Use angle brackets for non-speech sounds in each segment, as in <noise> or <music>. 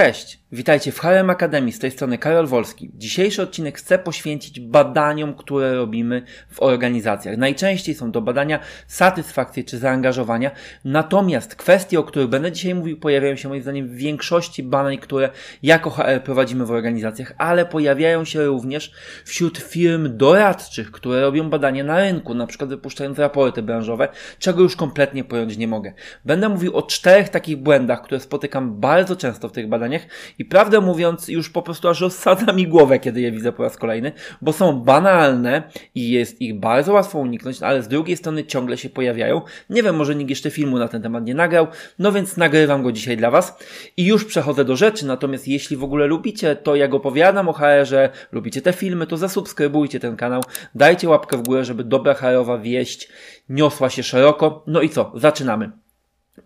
Cześć, witajcie w Harem Akademii, z tej strony Karol Wolski. Dzisiejszy odcinek chcę poświęcić badaniom, które robimy w organizacjach. Najczęściej są to badania satysfakcji czy zaangażowania, natomiast kwestie, o których będę dzisiaj mówił, pojawiają się moim zdaniem w większości badań, które jako HR prowadzimy w organizacjach, ale pojawiają się również wśród firm doradczych, które robią badania na rynku, na przykład wypuszczając raporty branżowe, czego już kompletnie pojąć nie mogę. Będę mówił o czterech takich błędach, które spotykam bardzo często w tych badaniach i prawdę mówiąc już po prostu aż rozsadza mi głowę, kiedy je widzę po raz kolejny, bo są banalne i jest ich bardzo łatwo uniknąć, ale z drugiej strony ciągle się pojawiają. Nie wiem, może nikt jeszcze filmu na ten temat nie nagrał, no więc nagrywam go dzisiaj dla Was i już przechodzę do rzeczy, natomiast jeśli w ogóle lubicie to, jak opowiadam o HR-ze, lubicie te filmy, to zasubskrybujcie ten kanał, dajcie łapkę w górę, żeby dobra HR-owa wieść niosła się szeroko. No i co? Zaczynamy.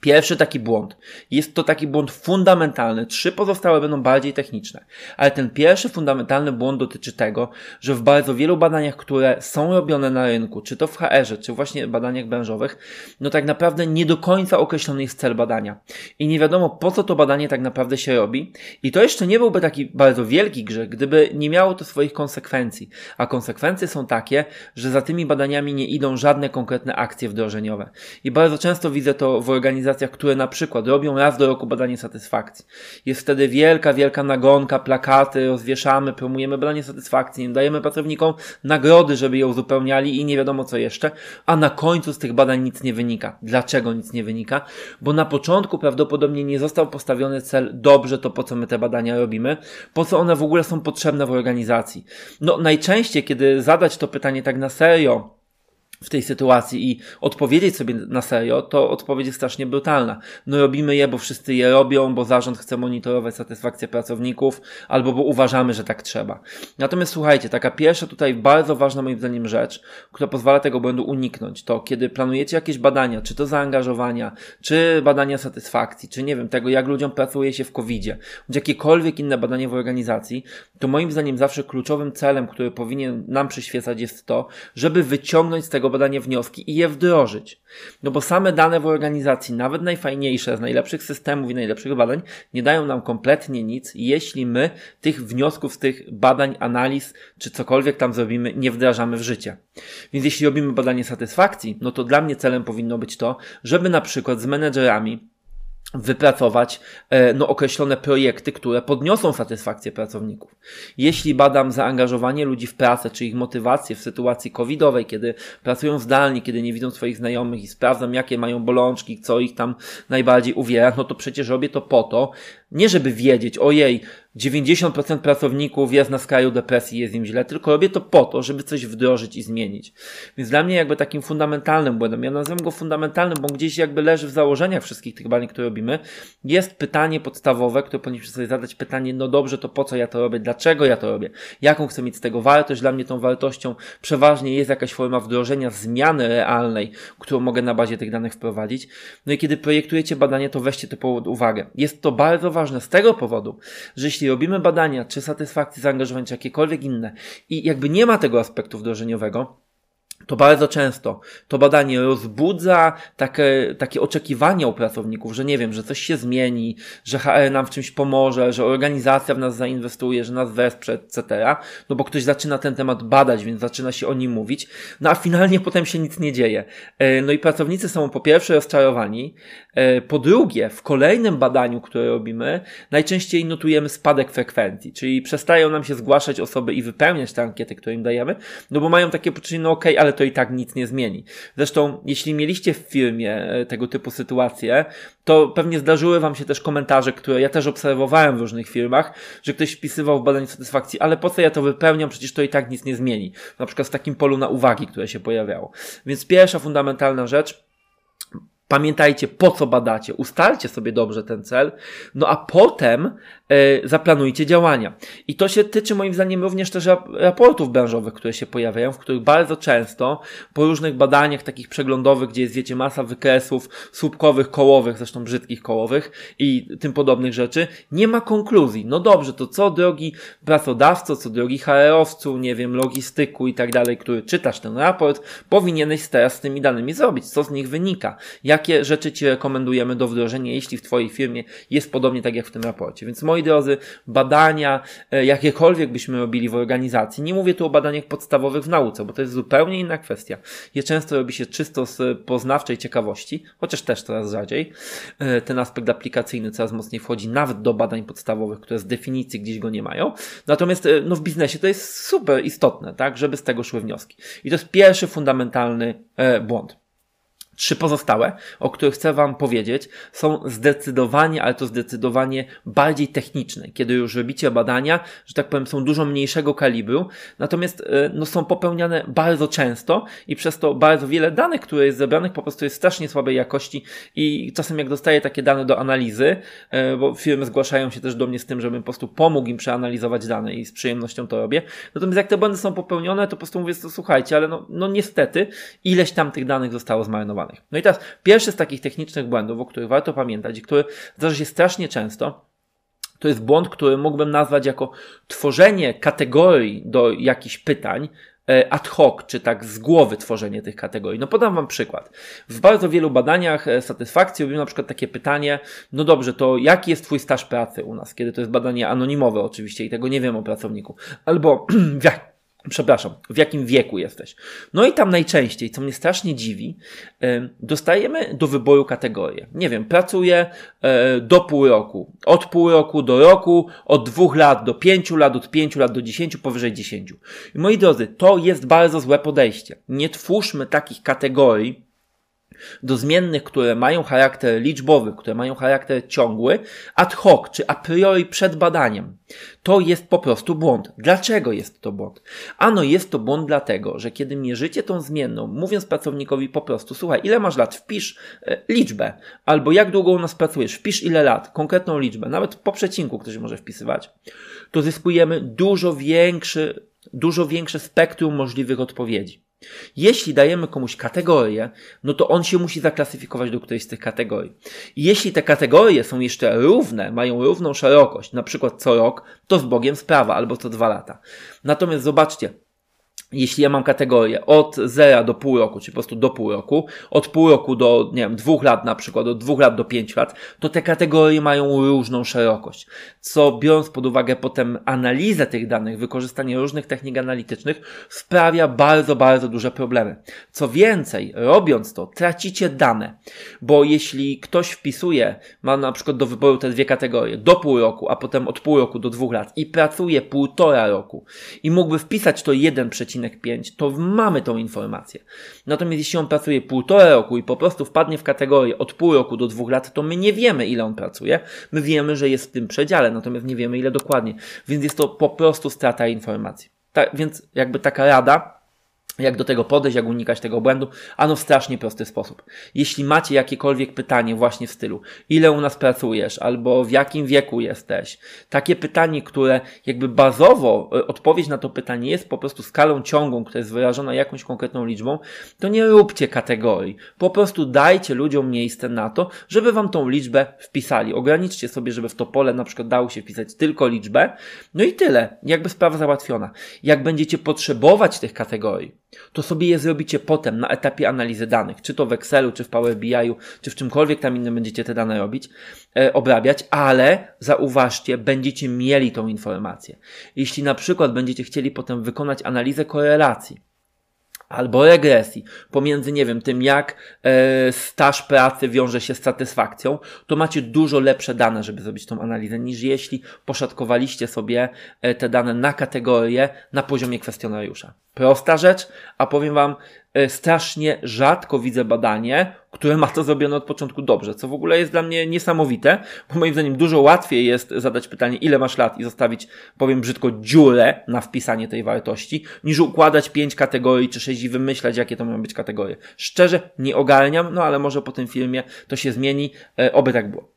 Pierwszy taki błąd. Jest to taki błąd fundamentalny. Trzy pozostałe będą bardziej techniczne. Ale ten pierwszy fundamentalny błąd dotyczy tego, że w bardzo wielu badaniach, które są robione na rynku, czy to w HR-ze, czy właśnie badaniach branżowych, no tak naprawdę nie do końca określony jest cel badania. I nie wiadomo po co to badanie tak naprawdę się robi. I to jeszcze nie byłby taki bardzo wielki grzech, gdyby nie miało to swoich konsekwencji. A konsekwencje są takie, że za tymi badaniami nie idą żadne konkretne akcje wdrożeniowe. I bardzo często widzę to w organizacjach, organizacjach, które na przykład robią raz do roku badanie satysfakcji. Jest wtedy wielka, wielka nagonka, plakaty, rozwieszamy, promujemy badanie satysfakcji, dajemy pracownikom nagrody, żeby je uzupełniali i nie wiadomo co jeszcze, a na końcu z tych badań nic nie wynika. Dlaczego nic nie wynika? Bo na początku prawdopodobnie nie został postawiony cel, dobrze to po co my te badania robimy, po co one w ogóle są potrzebne w organizacji. No najczęściej, kiedy zadać to pytanie tak na serio, w tej sytuacji i odpowiedzieć sobie na serio, to odpowiedź jest strasznie brutalna. No robimy je, bo wszyscy je robią, bo zarząd chce monitorować satysfakcję pracowników, albo bo uważamy, że tak trzeba. Natomiast słuchajcie, taka pierwsza tutaj bardzo ważna moim zdaniem rzecz, która pozwala tego błędu uniknąć, to kiedy planujecie jakieś badania, czy to zaangażowania, czy badania satysfakcji, czy nie wiem, tego jak ludziom pracuje się w COVID-zie, bądź jakiekolwiek inne badanie w organizacji, to moim zdaniem zawsze kluczowym celem, który powinien nam przyświecać jest to, żeby wyciągnąć z tego badania wnioski i je wdrożyć. No bo same dane w organizacji, nawet najfajniejsze, z najlepszych systemów i najlepszych badań, nie dają nam kompletnie nic, jeśli my tych wniosków z tych badań, analiz, czy cokolwiek tam zrobimy, nie wdrażamy w życie. Więc jeśli robimy badanie satysfakcji, no to dla mnie celem powinno być to, żeby na przykład z menedżerami wypracować e, no, określone projekty, które podniosą satysfakcję pracowników. Jeśli badam zaangażowanie ludzi w pracę, czy ich motywację w sytuacji covidowej, kiedy pracują zdalnie, kiedy nie widzą swoich znajomych i sprawdzam, jakie mają bolączki, co ich tam najbardziej uwiera, no to przecież robię to po to, nie żeby wiedzieć, ojej, 90% pracowników jest na skraju depresji, jest im źle, tylko robię to po to, żeby coś wdrożyć i zmienić. Więc dla mnie jakby takim fundamentalnym błędem, ja nazywam go fundamentalnym, bo gdzieś jakby leży w założeniach wszystkich tych badań, które robimy, jest pytanie podstawowe, które powinniśmy sobie zadać pytanie, no dobrze, to po co ja to robię, dlaczego ja to robię, jaką chcę mieć z tego wartość, dla mnie tą wartością przeważnie jest jakaś forma wdrożenia zmiany realnej, którą mogę na bazie tych danych wprowadzić. No i kiedy projektujecie badanie, to weźcie to pod uwagę. Jest to bardzo ważne z tego powodu, że jeśli robimy badania, czy satysfakcji, zaangażowania, czy jakiekolwiek inne i jakby nie ma tego aspektu wdrożeniowego, to bardzo często to badanie rozbudza takie, takie oczekiwania u pracowników, że nie wiem, że coś się zmieni, że HR nam w czymś pomoże, że organizacja w nas zainwestuje, że nas wesprze, etc. No bo ktoś zaczyna ten temat badać, więc zaczyna się o nim mówić, no a finalnie <laughs> potem się nic nie dzieje. E, no i pracownicy są po pierwsze rozczarowani, e, po drugie w kolejnym badaniu, które robimy, najczęściej notujemy spadek frekwencji, czyli przestają nam się zgłaszać osoby i wypełniać te ankiety, które im dajemy, no bo mają takie poczucie, no okej, okay, ale to i tak nic nie zmieni. Zresztą, jeśli mieliście w filmie e, tego typu sytuacje, to pewnie zdarzyły Wam się też komentarze, które ja też obserwowałem w różnych firmach, że ktoś wpisywał w badanie satysfakcji, ale po co ja to wypełniam, przecież to i tak nic nie zmieni. Na przykład w takim polu na uwagi, które się pojawiało. Więc pierwsza fundamentalna rzecz, Pamiętajcie, po co badacie, ustalcie sobie dobrze ten cel, no a potem E, zaplanujcie działania. I to się tyczy moim zdaniem również też raportów branżowych, które się pojawiają, w których bardzo często po różnych badaniach takich przeglądowych, gdzie jest wiecie masa wykresów słupkowych, kołowych, zresztą brzydkich kołowych i tym podobnych rzeczy, nie ma konkluzji. No dobrze, to co drogi pracodawco, co drogi HR-owcu, nie wiem, logistyku i tak dalej, który czytasz ten raport, powinieneś teraz z tymi danymi zrobić, co z nich wynika, jak jakie rzeczy Ci rekomendujemy do wdrożenia, jeśli w Twojej firmie jest podobnie tak jak w tym raporcie. Więc moi drodzy, badania, e, jakiekolwiek byśmy robili w organizacji, nie mówię tu o badaniach podstawowych w nauce, bo to jest zupełnie inna kwestia. Je często robi się czysto z poznawczej ciekawości, chociaż też coraz rzadziej. E, ten aspekt aplikacyjny coraz mocniej wchodzi nawet do badań podstawowych, które z definicji gdzieś go nie mają. Natomiast e, no, w biznesie to jest super istotne, tak, żeby z tego szły wnioski. I to jest pierwszy fundamentalny błąd. Trzy pozostałe, o których chcę Wam powiedzieć, są zdecydowanie, ale to zdecydowanie bardziej techniczne. Kiedy już robicie badania, że tak powiem, są dużo mniejszego kalibru, natomiast e, no, są popełniane bardzo często i przez to bardzo wiele danych, które jest zebranych, po prostu jest strasznie słabej jakości i czasem jak dostaję takie dane do analizy, e, bo firmy zgłaszają się też do mnie z tym, żebym po prostu pomógł im przeanalizować dane i z przyjemnością to robię. Natomiast jak te błędy są popełnione, to po prostu mówię, to słuchajcie, ale no, no niestety ileś tam tych danych zostało zmarnowanych No i teraz pierwszy z takich technicznych błędów, o których warto pamiętać i który zdarza się strasznie często, to jest błąd, który mógłbym nazwać jako tworzenie kategorii do jakichś pytań, e, ad hoc, czy tak z głowy tworzenie tych kategorii. No podam Wam przykład. W bardzo wielu badaniach e, satysfakcji robimy na przykład takie pytanie, no dobrze, to jaki jest Twój staż pracy u nas? Kiedy to jest badanie anonimowe oczywiście i tego nie wiem o pracowniku. Albo <clears throat> Przepraszam, w jakim wieku jesteś. No i tam najczęściej, co mnie strasznie dziwi, dostajemy do wyboru kategorię. Nie wiem, pracuję e, do pół roku, od pół roku do roku, od dwóch lat do pięciu lat, od pięciu lat do dziesięciu, powyżej dziesięciu. I moi drodzy, to jest bardzo złe podejście. Nie twórzmy takich kategorii, do zmiennych, które mają charakter liczbowy, które mają charakter ciągły, ad hoc czy a priori przed badaniem. To jest po prostu błąd. Dlaczego jest to błąd? Ano jest to błąd dlatego, że kiedy mierzycie tą zmienną, mówiąc pracownikowi po prostu, słuchaj, ile masz lat, wpisz e, liczbę, albo jak długo u nas pracujesz, wpisz ile lat, konkretną liczbę, nawet po przecinku ktoś może wpisywać, to zyskujemy dużo większy, dużo większe spektrum możliwych odpowiedzi. Jeśli dajemy komuś kategorię, no to on się musi zaklasyfikować do którejś z tych kategorii. I jeśli te kategorie są jeszcze równe, mają równą szerokość, na przykład co rok, to z Bogiem sprawa, albo co dwa lata. Natomiast zobaczcie, jeśli ja mam kategorię od zera do pół roku, czy po prostu do pół roku, od pół roku do, nie wiem, dwóch lat na przykład, od dwóch lat do pięciu lat, to te kategorie mają różną szerokość. Co biorąc pod uwagę potem analizę tych danych, wykorzystanie różnych technik analitycznych, sprawia bardzo, bardzo duże problemy. Co więcej, robiąc to, tracicie dane, bo jeśli ktoś wpisuje, ma na przykład do wyboru te dwie kategorie, do pół roku, a potem od pół roku do dwóch lat i pracuje półtora roku i mógłby wpisać to 1,5 5, to mamy tą informację. Natomiast jeśli on pracuje półtora roku i po prostu wpadnie w kategorię od pół roku do dwóch lat, to my nie wiemy, ile on pracuje. My wiemy, że jest w tym przedziale, natomiast nie wiemy, ile dokładnie. Więc jest to po prostu strata informacji. Tak, więc jakby taka rada, jak do tego podejść, jak unikać tego błędu? Ano w strasznie prosty sposób. Jeśli macie jakiekolwiek pytanie właśnie w stylu, ile u nas pracujesz, albo w jakim wieku jesteś, takie pytanie, które jakby bazowo e, odpowiedź na to pytanie jest po prostu skalą ciągłą, która jest wyrażona jakąś konkretną liczbą, to nie róbcie kategorii. Po prostu dajcie ludziom miejsce na to, żeby wam tą liczbę wpisali. Ograniczcie sobie, żeby w to pole na przykład dało się wpisać tylko liczbę. No i tyle. Jakby sprawa załatwiona. Jak będziecie potrzebować tych kategorii, to sobie je zrobicie potem na etapie analizy danych, czy to w Excelu, czy w Power BI, czy w czymkolwiek tam innym będziecie te dane robić, e, obrabiać, ale zauważcie, będziecie mieli tą informację. Jeśli na przykład będziecie chcieli potem wykonać analizę korelacji, albo regresji pomiędzy, nie wiem, tym jak e, staż pracy wiąże się z satysfakcją, to macie dużo lepsze dane, żeby zrobić tą analizę, niż jeśli poszatkowaliście sobie e, te dane na kategorie na poziomie kwestionariusza. Prosta rzecz, a powiem Wam, E, strasznie rzadko widzę badanie, które ma to zrobione od początku dobrze, co w ogóle jest dla mnie niesamowite, bo moim zdaniem dużo łatwiej jest zadać pytanie, ile masz lat i zostawić, powiem brzydko, dziurę na wpisanie tej wartości, niż układać pięć kategorii czy sześć i wymyślać, jakie to mają być kategorie. Szczerze nie ogarniam, no ale może po tym filmie to się zmieni, e, oby tak było.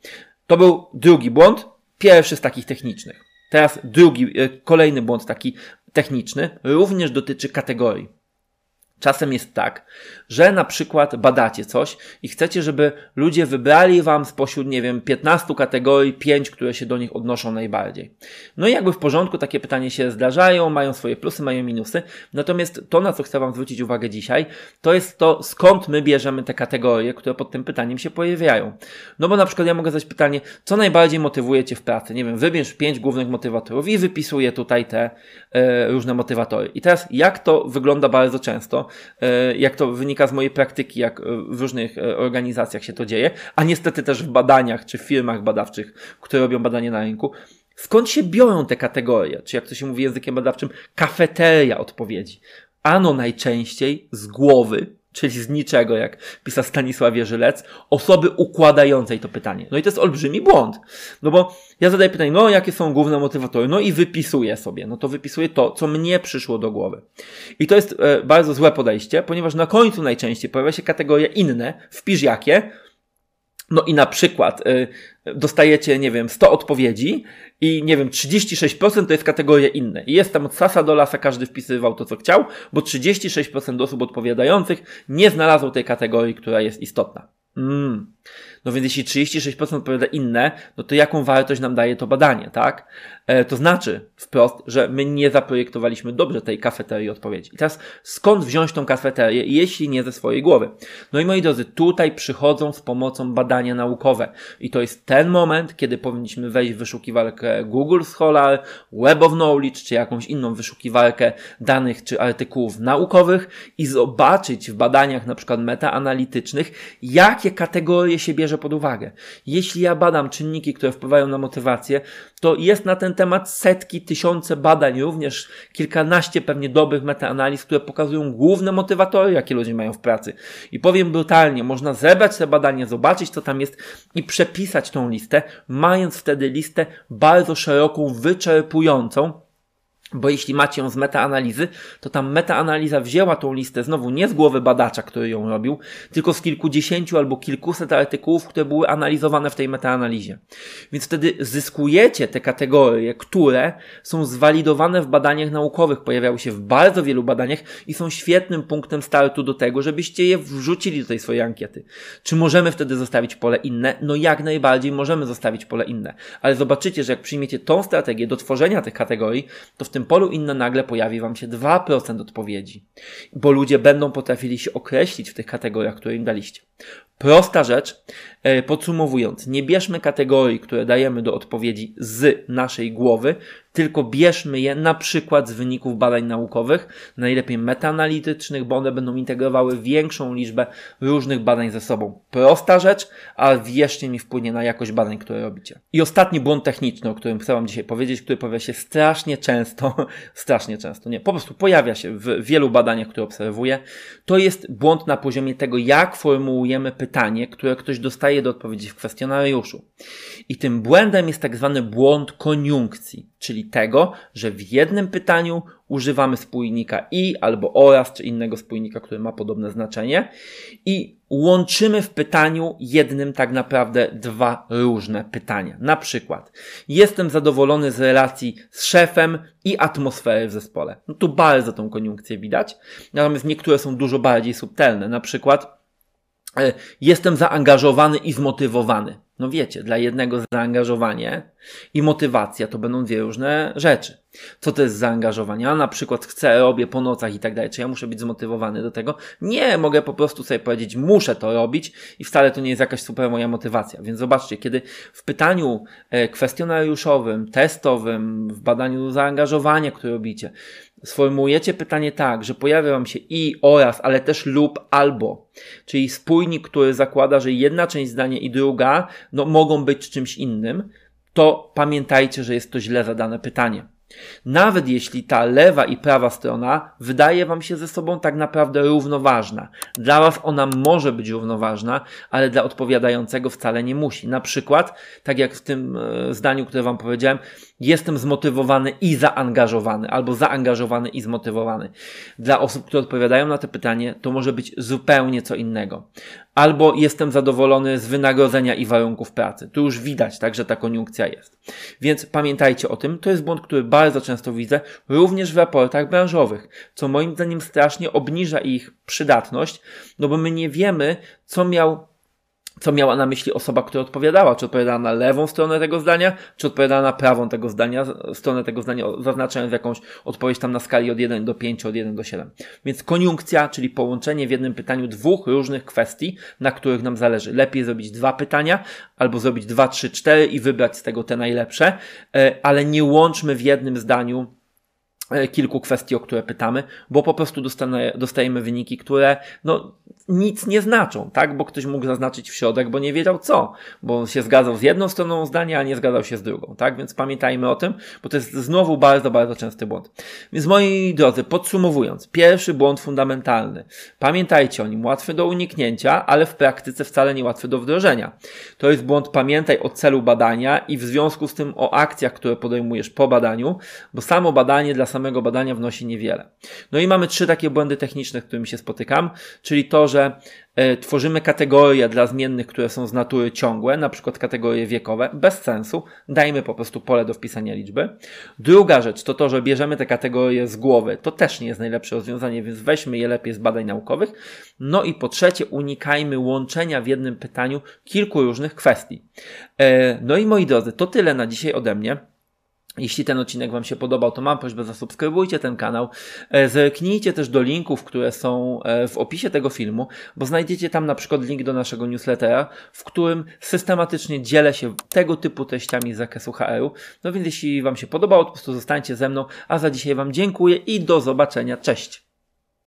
To był drugi błąd, pierwszy z takich technicznych. Teraz drugi, e, kolejny błąd taki techniczny, również dotyczy kategorii. Czasem jest tak, że na przykład badacie coś i chcecie, żeby ludzie wybrali wam spośród, nie wiem, 15 kategorii 5, które się do nich odnoszą najbardziej. No i jakby w porządku takie pytanie się zdarzają, mają swoje plusy, mają minusy. Natomiast to, na co chcę wam zwrócić uwagę dzisiaj, to jest to, skąd my bierzemy te kategorie, które pod tym pytaniem się pojawiają. No bo na przykład ja mogę zadać pytanie, co najbardziej motywuje cię w pracy? Nie wiem, wybierz 5 głównych motywatorów i wypisuję tutaj te e, różne motywatory. I teraz jak to wygląda bardzo często? E, jak to wynika z mojej praktyki, jak e, w różnych e, organizacjach się to dzieje, a niestety też w badaniach czy firmach badawczych, które robią badanie na rynku. Skąd się biorą te kategorie? Czy jak to się mówi językiem badawczym, kafeteria odpowiedzi? Ano najczęściej z głowy, czyli z niczego, jak pisał Stanisław Żylec, osoby układającej to pytanie. No i to jest olbrzymi błąd. No bo ja zadaję pytanie, no jakie są główne motywatory? No i wypisuję sobie. No to wypisuję to, co mnie przyszło do głowy. I to jest e, bardzo złe podejście, ponieważ na końcu najczęściej pojawia się kategoria inne, wpisz jakie, no i na przykład y, dostajecie, nie wiem, 100 odpowiedzi i nie wiem, 36% to jest kategoria inne. I jest tam od sasa do lasa, każdy wpisywał to, co chciał, bo 36% osób odpowiadających nie znalazło tej kategorii, która jest istotna. Mm. No więc jeśli 36% odpowiada inne, no to jaką wartość nam daje to badanie, tak? E, to znaczy wprost, że my nie zaprojektowaliśmy dobrze tej kafeterii odpowiedzi. I teraz skąd wziąć tą kafeterię, jeśli nie ze swojej głowy? No i moi drodzy, tutaj przychodzą z pomocą badania naukowe. I to jest ten moment, kiedy powinniśmy wejść w wyszukiwarkę Google Scholar, Web of Knowledge, czy jakąś inną wyszukiwarkę danych czy artykułów naukowych i zobaczyć w badaniach na przykład metaanalitycznych, jakie kategorie się bierze pod uwagę. Jeśli ja badam czynniki, które wpływają na motywację, to jest na ten temat setki, tysiące badań, również kilkanaście pewnie dobrych metaanaliz, które pokazują główne motywatory, jakie ludzie mają w pracy. I powiem brutalnie, można zebrać te badania, zobaczyć, co tam jest i przepisać tą listę, mając wtedy listę bardzo szeroką, wyczerpującą, bo jeśli macie ją z metaanalizy, to tam metaanaliza wzięła tą listę znowu nie z głowy badacza, który ją robił, tylko z kilkudziesięciu albo kilkuset artykułów, które były analizowane w tej metaanalizie. Więc wtedy zyskujecie te kategorie, które są zwalidowane w badaniach naukowych, pojawiały się w bardzo wielu badaniach i są świetnym punktem startu do tego, żebyście je wrzucili do tej swojej ankiety. Czy możemy wtedy zostawić pole inne? No jak najbardziej możemy zostawić pole inne. Ale zobaczycie, że jak przyjmiecie tą strategię do tworzenia tych kategorii, to w tym polu inne nagle pojawi Wam się 2% odpowiedzi, bo ludzie będą potrafili się określić w tych kategoriach, które im daliście. Prosta rzecz, e, podsumowując, nie bierzmy kategorii, które dajemy do odpowiedzi z naszej głowy, tylko bierzmy je na przykład z wyników badań naukowych, najlepiej metaanalitycznych, bo one będą integrowały większą liczbę różnych badań ze sobą. Prosta rzecz, ale wierzcie mi wpłynie na jakość badań, które robicie. I ostatni błąd techniczny, o którym chcę Wam dzisiaj powiedzieć, który pojawia się strasznie często, <laughs> strasznie często, nie, po prostu pojawia się w wielu badaniach, które obserwuję, to jest błąd na poziomie tego, jak formułujemy pytanie, które ktoś dostaje do odpowiedzi w kwestionariuszu. I tym błędem jest tak zwany błąd koniunkcji, czyli tego, że w jednym pytaniu używamy spójnika i albo oraz, czy innego spójnika, który ma podobne znaczenie i łączymy w pytaniu jednym tak naprawdę dwa różne pytania. Na przykład, jestem zadowolony z relacji z szefem i atmosfery w zespole. No tu bardzo tą koniunkcję widać, natomiast niektóre są dużo bardziej subtelne. Na przykład, E, jestem zaangażowany i zmotywowany. No wiecie, dla jednego zaangażowanie i motywacja to będą dwie różne rzeczy. Co to jest zaangażowanie? A na przykład chcę, robię po nocach i tak dalej. Czy ja muszę być zmotywowany do tego? Nie, mogę po prostu sobie powiedzieć, muszę to robić i wcale to nie jest jakaś super moja motywacja. Więc zobaczcie, kiedy w pytaniu e, kwestionariuszowym, testowym, w badaniu zaangażowania, które robicie, sformułujecie pytanie tak, że pojawia Wam się i, oraz, ale też lub, albo, czyli spójnik, który zakłada, że jedna część zdania i druga no, mogą być czymś innym, to pamiętajcie, że jest to źle zadane pytanie. Nawet jeśli ta lewa i prawa strona wydaje Wam się ze sobą tak naprawdę równoważna. Dla Was ona może być równoważna, ale dla odpowiadającego wcale nie musi. Na przykład, tak jak w tym e, zdaniu, które Wam powiedziałem, jestem zmotywowany i zaangażowany, albo zaangażowany i zmotywowany. Dla osób, które odpowiadają na to pytanie, to może być zupełnie co innego. albo jestem zadowolony z wynagrodzenia i warunków pracy. Tu już widać, tak, że ta koniunkcja jest. Więc pamiętajcie o tym, to jest błąd, który bardzo często widzę, również w raportach branżowych, co moim zdaniem strasznie obniża ich przydatność, no bo my nie wiemy, co miał co miała na myśli osoba, która odpowiadała. Czy odpowiadała na lewą stronę tego zdania, czy odpowiadała na prawą tego zdania, stronę tego zdania, zaznaczając jakąś odpowiedź tam na skali od 1 do 5, od 1 do 7. Więc koniunkcja, czyli połączenie w jednym pytaniu dwóch różnych kwestii, na których nam zależy. Lepiej zrobić dwa pytania, albo zrobić dwa, trzy, cztery i wybrać z tego te najlepsze, e, ale nie łączmy w jednym zdaniu kilku kwestii, o które pytamy, bo po prostu dostajemy wyniki, które no, nic nie znaczą, tak? Bo ktoś mógł zaznaczyć w środek, bo nie wiedział co, bo się zgadzał z jedną stroną zdania, a nie zgadzał się z drugą, tak? Więc pamiętajmy o tym, bo to jest znowu bardzo, bardzo częsty błąd. Więc moi drodzy, podsumowując, pierwszy błąd fundamentalny. Pamiętajcie o nim, łatwy do uniknięcia, ale w praktyce wcale nie łatwy do wdrożenia. To jest błąd pamiętaj o celu badania i w związku z tym o akcjach, które podejmujesz po badaniu, bo samo badanie dla samego badania wnosi niewiele. No i mamy trzy takie błędy techniczne, z którymi się spotykam, czyli to, że e, tworzymy kategorie dla zmiennych, które są z natury ciągłe, na przykład kategorie wiekowe, bez sensu. Dajmy po prostu pole do wpisania liczby. Druga rzecz to to, że bierzemy te kategorie z głowy. To też nie jest najlepsze rozwiązanie, więc weźmy je lepiej z badań naukowych. No i po trzecie, unikajmy łączenia w jednym pytaniu kilku różnych kwestii. E, no i moi drodzy, to tyle na dzisiaj ode mnie. Jeśli ten odcinek Wam się podobał, to mam prośbę, zasubskrybujcie ten kanał. E, zerknijcie też do linków, które są e, w opisie tego filmu, bo znajdziecie tam na przykład link do naszego newslettera, w którym systematycznie dzielę się tego typu treściami z zakresu HR-u. No więc jeśli Wam się podobało, to po prostu zostańcie ze mną, a za dzisiaj Wam dziękuję i do zobaczenia. Cześć!